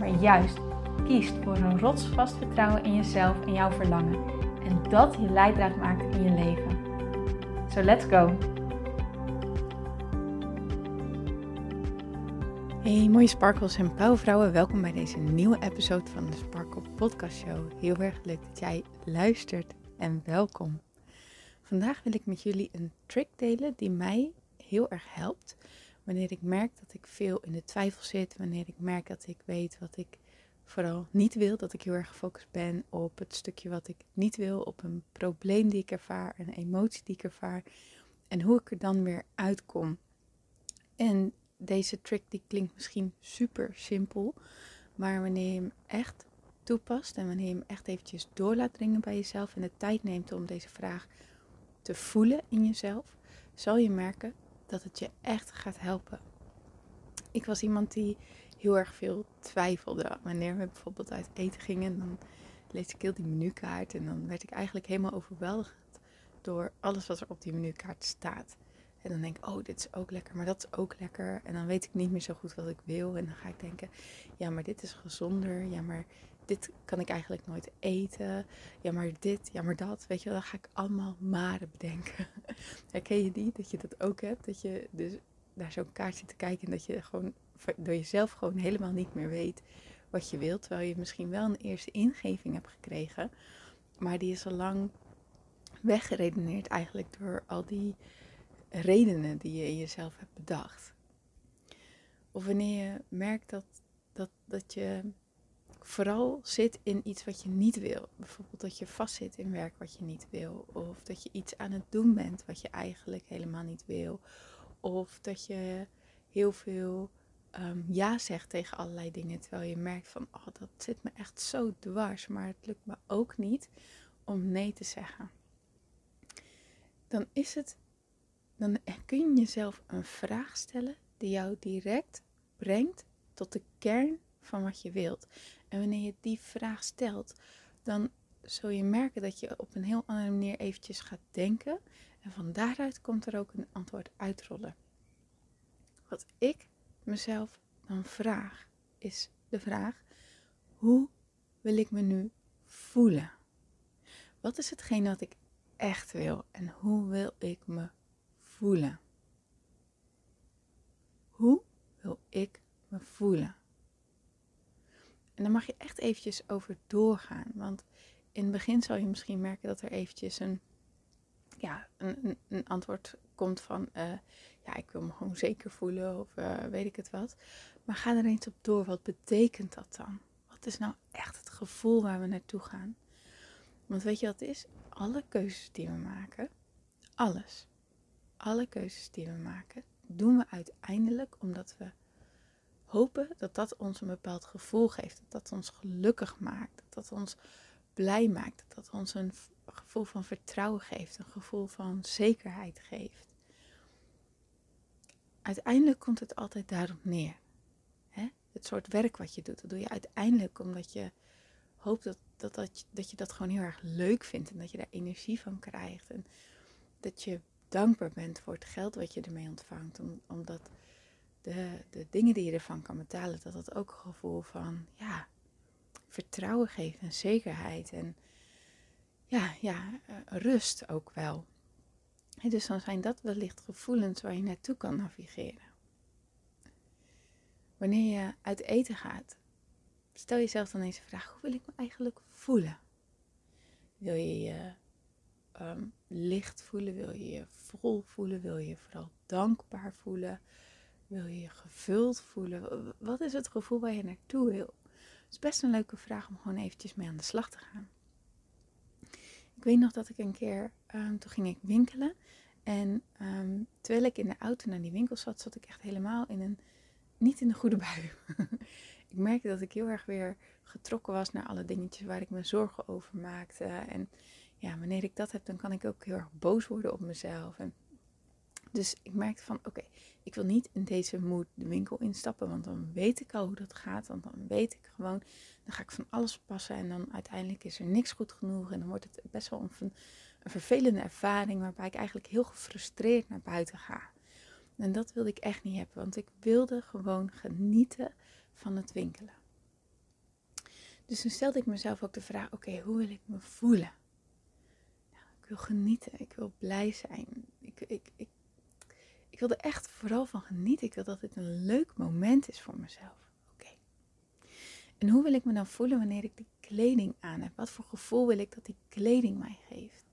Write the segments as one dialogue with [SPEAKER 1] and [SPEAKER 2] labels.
[SPEAKER 1] maar juist kiest voor een rotsvast vertrouwen in jezelf en jouw verlangen. En dat je leidraad maakt in je leven. So let's go! Hey mooie sparkles en pauwvrouwen, welkom bij deze nieuwe episode van de Sparkle Podcast Show. Heel erg leuk dat jij luistert en welkom. Vandaag wil ik met jullie een trick delen die mij heel erg helpt Wanneer ik merk dat ik veel in de twijfel zit, wanneer ik merk dat ik weet wat ik vooral niet wil, dat ik heel erg gefocust ben op het stukje wat ik niet wil, op een probleem die ik ervaar, een emotie die ik ervaar en hoe ik er dan weer uitkom. En deze trick die klinkt misschien super simpel, maar wanneer je hem echt toepast en wanneer je hem echt eventjes door laat dringen bij jezelf en de tijd neemt om deze vraag te voelen in jezelf, zal je merken dat het je echt gaat helpen. Ik was iemand die heel erg veel twijfelde. Wanneer we bijvoorbeeld uit eten gingen, dan lees ik heel die menukaart en dan werd ik eigenlijk helemaal overweldigd door alles wat er op die menukaart staat. En dan denk ik, oh, dit is ook lekker, maar dat is ook lekker. En dan weet ik niet meer zo goed wat ik wil. En dan ga ik denken, ja, maar dit is gezonder. Ja, maar dit kan ik eigenlijk nooit eten. Ja, maar dit, ja, maar dat. Weet je wel, dan ga ik allemaal maren bedenken. Herken je die? Dat je dat ook hebt? Dat je dus naar zo'n kaart zit te kijken en dat je gewoon door jezelf gewoon helemaal niet meer weet wat je wilt. Terwijl je misschien wel een eerste ingeving hebt gekregen. Maar die is al lang weggeredeneerd eigenlijk door al die redenen die je in jezelf hebt bedacht. Of wanneer je merkt dat, dat, dat je vooral zit in iets wat je niet wil. Bijvoorbeeld dat je vastzit in werk wat je niet wil. Of dat je iets aan het doen bent wat je eigenlijk helemaal niet wil. Of dat je heel veel um, ja zegt tegen allerlei dingen. Terwijl je merkt van, oh dat zit me echt zo dwars. Maar het lukt me ook niet om nee te zeggen. Dan is het, dan kun je jezelf een vraag stellen die jou direct brengt tot de kern van wat je wilt. En wanneer je die vraag stelt, dan zul je merken dat je op een heel andere manier eventjes gaat denken. En van daaruit komt er ook een antwoord uitrollen. Wat ik mezelf dan vraag, is de vraag: hoe wil ik me nu voelen? Wat is hetgeen wat ik echt wil en hoe wil ik me voelen? Hoe wil ik me voelen? En daar mag je echt eventjes over doorgaan. Want in het begin zal je misschien merken dat er eventjes een, ja, een, een antwoord komt van... Uh, ja, ik wil me gewoon zeker voelen of uh, weet ik het wat. Maar ga er eens op door. Wat betekent dat dan? Wat is nou echt het gevoel waar we naartoe gaan? Want weet je wat het is? Alle keuzes die we maken, alles, alle keuzes die we maken, doen we uiteindelijk omdat we hopen dat dat ons een bepaald gevoel geeft. Dat dat ons gelukkig maakt. Dat dat ons blij maakt. Dat dat ons een gevoel van vertrouwen geeft. Een gevoel van zekerheid geeft. Uiteindelijk komt het altijd daarop neer. Hè? Het soort werk wat je doet, dat doe je uiteindelijk omdat je hoopt dat, dat, dat, dat je dat gewoon heel erg leuk vindt. En dat je daar energie van krijgt. En dat je dankbaar bent voor het geld wat je ermee ontvangt. omdat de, de dingen die je ervan kan betalen, dat dat ook een gevoel van ja, vertrouwen geeft en zekerheid en ja, ja, eh, rust ook wel. dus dan zijn dat wellicht gevoelens waar je naartoe kan navigeren. Wanneer je uit eten gaat, stel jezelf dan deze vraag: hoe wil ik me eigenlijk voelen? Wil je je ehm, licht voelen? Wil je je vol voelen? Wil je je vooral dankbaar voelen? Wil je je gevuld voelen? Wat is het gevoel waar je naartoe wil? Het is best een leuke vraag om gewoon eventjes mee aan de slag te gaan. Ik weet nog dat ik een keer, um, toen ging ik winkelen. En um, terwijl ik in de auto naar die winkel zat, zat ik echt helemaal in een, niet in de goede bui. ik merkte dat ik heel erg weer getrokken was naar alle dingetjes waar ik me zorgen over maakte. En ja, wanneer ik dat heb, dan kan ik ook heel erg boos worden op mezelf. En dus ik merkte van, oké, ik wil niet in deze moed de winkel instappen, want dan weet ik al hoe dat gaat. Want dan weet ik gewoon, dan ga ik van alles passen en dan uiteindelijk is er niks goed genoeg. En dan wordt het best wel een, een vervelende ervaring waarbij ik eigenlijk heel gefrustreerd naar buiten ga. En dat wilde ik echt niet hebben, want ik wilde gewoon genieten van het winkelen. Dus toen stelde ik mezelf ook de vraag: oké, hoe wil ik me voelen? Nou, ik wil genieten, ik wil blij zijn. Ik, ik, ik, ik wil er echt vooral van genieten. Ik wil dat dit een leuk moment is voor mezelf. Oké. En hoe wil ik me dan voelen wanneer ik die kleding aan heb? Wat voor gevoel wil ik dat die kleding mij geeft?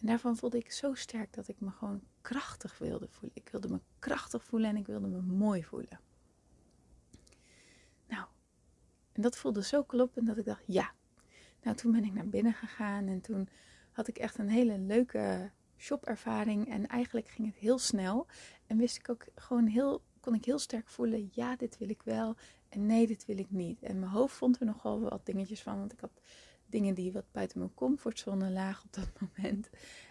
[SPEAKER 1] En daarvan voelde ik zo sterk dat ik me gewoon krachtig wilde voelen. Ik wilde me krachtig voelen en ik wilde me mooi voelen. Nou, en dat voelde zo kloppend dat ik dacht, ja. Nou, toen ben ik naar binnen gegaan en toen had ik echt een hele leuke shopervaring. En eigenlijk ging het heel snel. En wist ik ook gewoon heel, kon ik heel sterk voelen, ja, dit wil ik wel. En nee, dit wil ik niet. En mijn hoofd vond er nogal wat dingetjes van, want ik had dingen die wat buiten mijn comfortzone lagen op dat moment.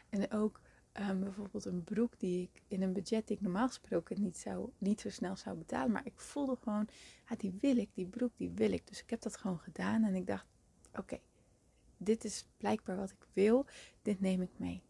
[SPEAKER 1] En ook um, bijvoorbeeld een broek die ik in een budget die ik normaal gesproken niet, zou, niet zo snel zou betalen. Maar ik voelde gewoon, ja, die wil ik, die broek die wil ik. Dus ik heb dat gewoon gedaan en ik dacht, oké, dit is blijkbaar wat ik wil, dit neem ik mee.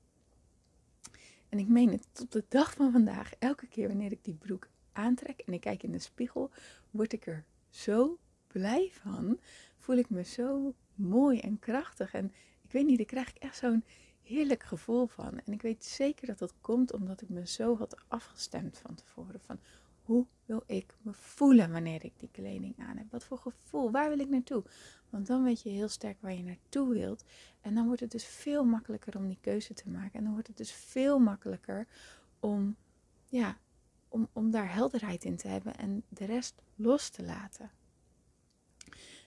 [SPEAKER 1] En ik meen het, tot de dag van vandaag, elke keer wanneer ik die broek aantrek en ik kijk in de spiegel, word ik er zo blij van. Voel ik me zo mooi en krachtig. En ik weet niet, daar krijg ik echt zo'n heerlijk gevoel van. En ik weet zeker dat dat komt omdat ik me zo had afgestemd van tevoren. Van hoe wil ik me voelen wanneer ik die kleding aan heb? Wat voor gevoel? Waar wil ik naartoe? Want dan weet je heel sterk waar je naartoe wilt. En dan wordt het dus veel makkelijker om die keuze te maken. En dan wordt het dus veel makkelijker om, ja, om, om daar helderheid in te hebben en de rest los te laten.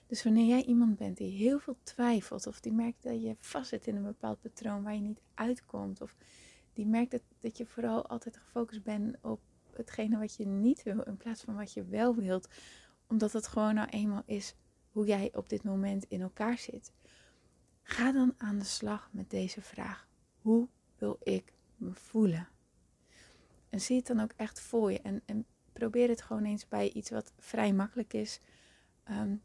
[SPEAKER 1] Dus wanneer jij iemand bent die heel veel twijfelt, of die merkt dat je vastzit in een bepaald patroon waar je niet uitkomt, of die merkt dat, dat je vooral altijd gefocust bent op hetgene wat je niet wil, in plaats van wat je wel wilt, omdat het gewoon nou eenmaal is hoe jij op dit moment in elkaar zit. Ga dan aan de slag met deze vraag: hoe wil ik me voelen? En zie het dan ook echt voor je en, en probeer het gewoon eens bij iets wat vrij makkelijk is. Ehm,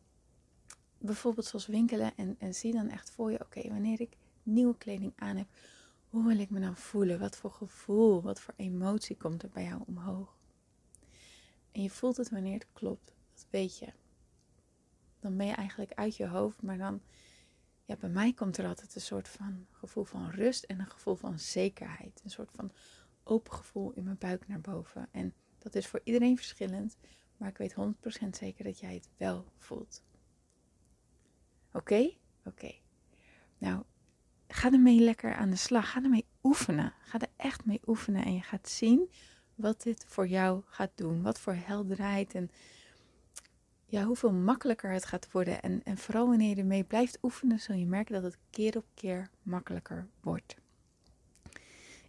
[SPEAKER 1] bijvoorbeeld zoals winkelen en, en zie dan echt voor je, oké, wanneer ik nieuwe kleding aan heb, hoe wil ik me dan voelen? Wat voor gevoel, wat voor emotie komt er bij jou omhoog? En je voelt het wanneer het klopt, dat weet je. Dan ben je eigenlijk uit je hoofd, maar dan, ja, bij mij komt er altijd een soort van gevoel van rust en een gevoel van zekerheid. Een soort van open gevoel in mijn buik naar boven. En dat is voor iedereen verschillend, maar ik weet 100% zeker dat jij het wel voelt. Oké? Oké. Nou, ga ermee lekker aan de slag. Ga ermee oefenen. Ga er echt mee oefenen. En je gaat zien wat dit voor jou gaat doen. Wat voor helderheid en ja, hoeveel makkelijker het gaat worden. En, en vooral wanneer je ermee blijft oefenen, zul je merken dat het keer op keer makkelijker wordt.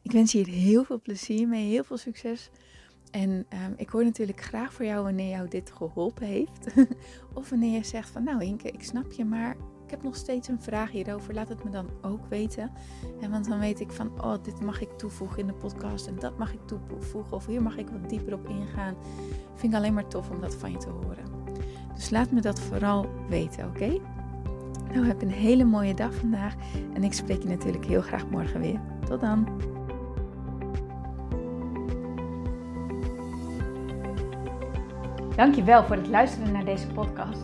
[SPEAKER 1] Ik wens je hier heel veel plezier mee, heel veel succes. En um, ik hoor natuurlijk graag voor jou wanneer jou dit geholpen heeft. of wanneer je zegt van nou Inke, ik snap je, maar heb nog steeds een vraag hierover. Laat het me dan ook weten. En want dan weet ik van oh, dit mag ik toevoegen in de podcast en dat mag ik toevoegen. Of hier mag ik wat dieper op ingaan. Vind ik alleen maar tof om dat van je te horen. Dus laat me dat vooral weten, oké? Nou, heb een hele mooie dag vandaag. En ik spreek je natuurlijk heel graag morgen weer. Tot dan.
[SPEAKER 2] Dankjewel voor het luisteren naar deze podcast.